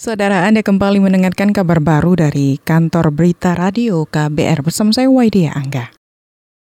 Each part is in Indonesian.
Saudara Anda kembali mendengarkan kabar baru dari kantor berita radio KBR bersama saya Waidia Angga.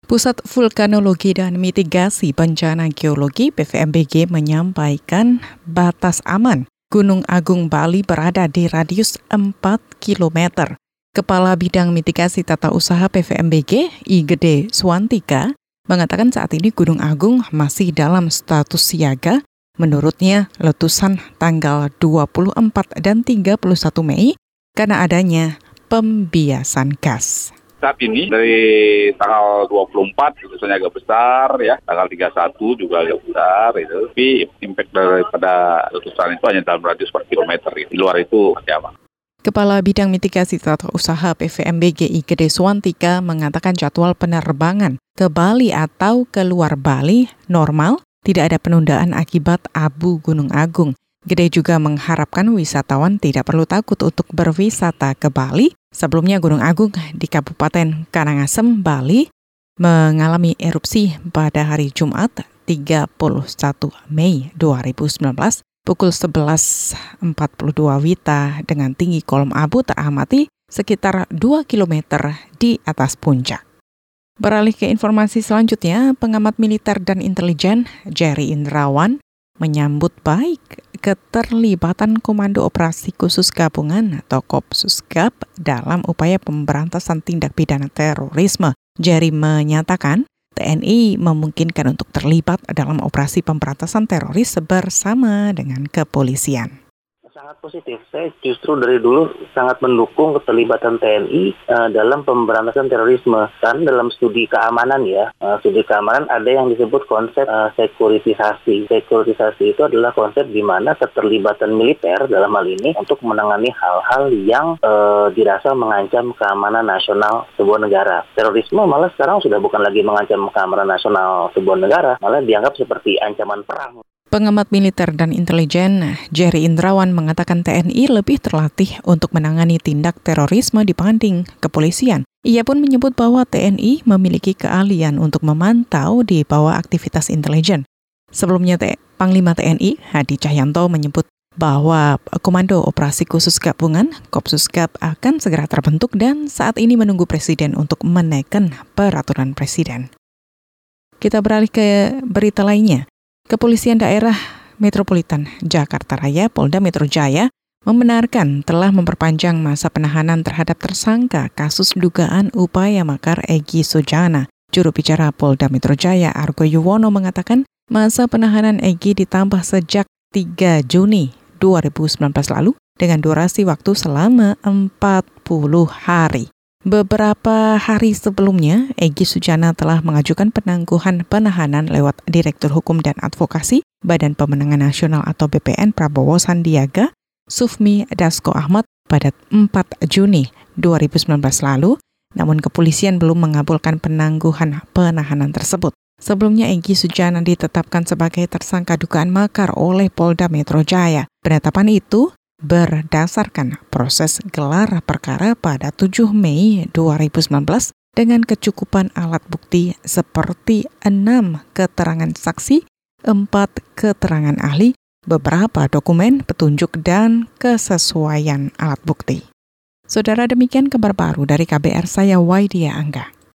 Pusat Vulkanologi dan Mitigasi Bencana Geologi PVMBG menyampaikan batas aman Gunung Agung Bali berada di radius 4 km. Kepala Bidang Mitigasi Tata Usaha PVMBG, I Gede Swantika, mengatakan saat ini Gunung Agung masih dalam status siaga Menurutnya, letusan tanggal 24 dan 31 Mei karena adanya pembiasan gas saat ini dari tanggal 24 letusannya agak besar ya, tanggal 31 juga agak besar itu. Tapi impact daripada letusan itu hanya dalam radius per kilometer. Gitu. Di luar itu masih aman. Kepala Bidang Mitigasi Tata Usaha PVMBGI Gede Swantika mengatakan jadwal penerbangan ke Bali atau ke luar Bali normal tidak ada penundaan akibat abu Gunung Agung. Gede juga mengharapkan wisatawan tidak perlu takut untuk berwisata ke Bali. Sebelumnya Gunung Agung di Kabupaten Karangasem, Bali mengalami erupsi pada hari Jumat 31 Mei 2019 pukul 11.42 Wita dengan tinggi kolom abu teramati sekitar 2 km di atas puncak. Beralih ke informasi selanjutnya, pengamat militer dan intelijen Jerry Indrawan menyambut baik keterlibatan Komando Operasi Khusus Gabungan atau Kopsusgab dalam upaya pemberantasan tindak pidana terorisme. Jerry menyatakan TNI memungkinkan untuk terlibat dalam operasi pemberantasan teroris bersama dengan kepolisian sangat positif. Saya justru dari dulu sangat mendukung keterlibatan TNI uh, eh, dalam pemberantasan terorisme. Karena dalam studi keamanan ya, uh, studi keamanan ada yang disebut konsep uh, sekuritisasi. Sekuritisasi itu adalah konsep di mana keterlibatan militer dalam hal ini untuk menangani hal-hal yang uh, dirasa mengancam keamanan nasional sebuah negara. Terorisme malah sekarang sudah bukan lagi mengancam keamanan nasional sebuah negara, malah dianggap seperti ancaman perang. Pengamat militer dan intelijen Jerry Indrawan mengatakan TNI lebih terlatih untuk menangani tindak terorisme dibanding kepolisian. Ia pun menyebut bahwa TNI memiliki keahlian untuk memantau di bawah aktivitas intelijen. Sebelumnya, Panglima TNI Hadi Cahyanto menyebut bahwa Komando Operasi Khusus Gabungan Kopsusgab akan segera terbentuk dan saat ini menunggu Presiden untuk menaikkan peraturan Presiden. Kita beralih ke berita lainnya. Kepolisian Daerah Metropolitan Jakarta Raya Polda Metro Jaya membenarkan telah memperpanjang masa penahanan terhadap tersangka kasus dugaan upaya makar Egi Sujana. Juru bicara Polda Metro Jaya Argo Yuwono mengatakan masa penahanan Egi ditambah sejak 3 Juni 2019 lalu dengan durasi waktu selama 40 hari. Beberapa hari sebelumnya, Egy Sujana telah mengajukan penangguhan penahanan lewat Direktur Hukum dan Advokasi Badan Pemenangan Nasional atau BPN Prabowo Sandiaga, Sufmi Dasko Ahmad pada 4 Juni 2019 lalu, namun kepolisian belum mengabulkan penangguhan penahanan tersebut. Sebelumnya Egy Sujana ditetapkan sebagai tersangka dugaan makar oleh Polda Metro Jaya. Penetapan itu berdasarkan proses gelar perkara pada 7 Mei 2019 dengan kecukupan alat bukti seperti enam keterangan saksi, empat keterangan ahli, beberapa dokumen petunjuk, dan kesesuaian alat bukti. Saudara demikian kabar baru dari KBR saya Waidia Angga.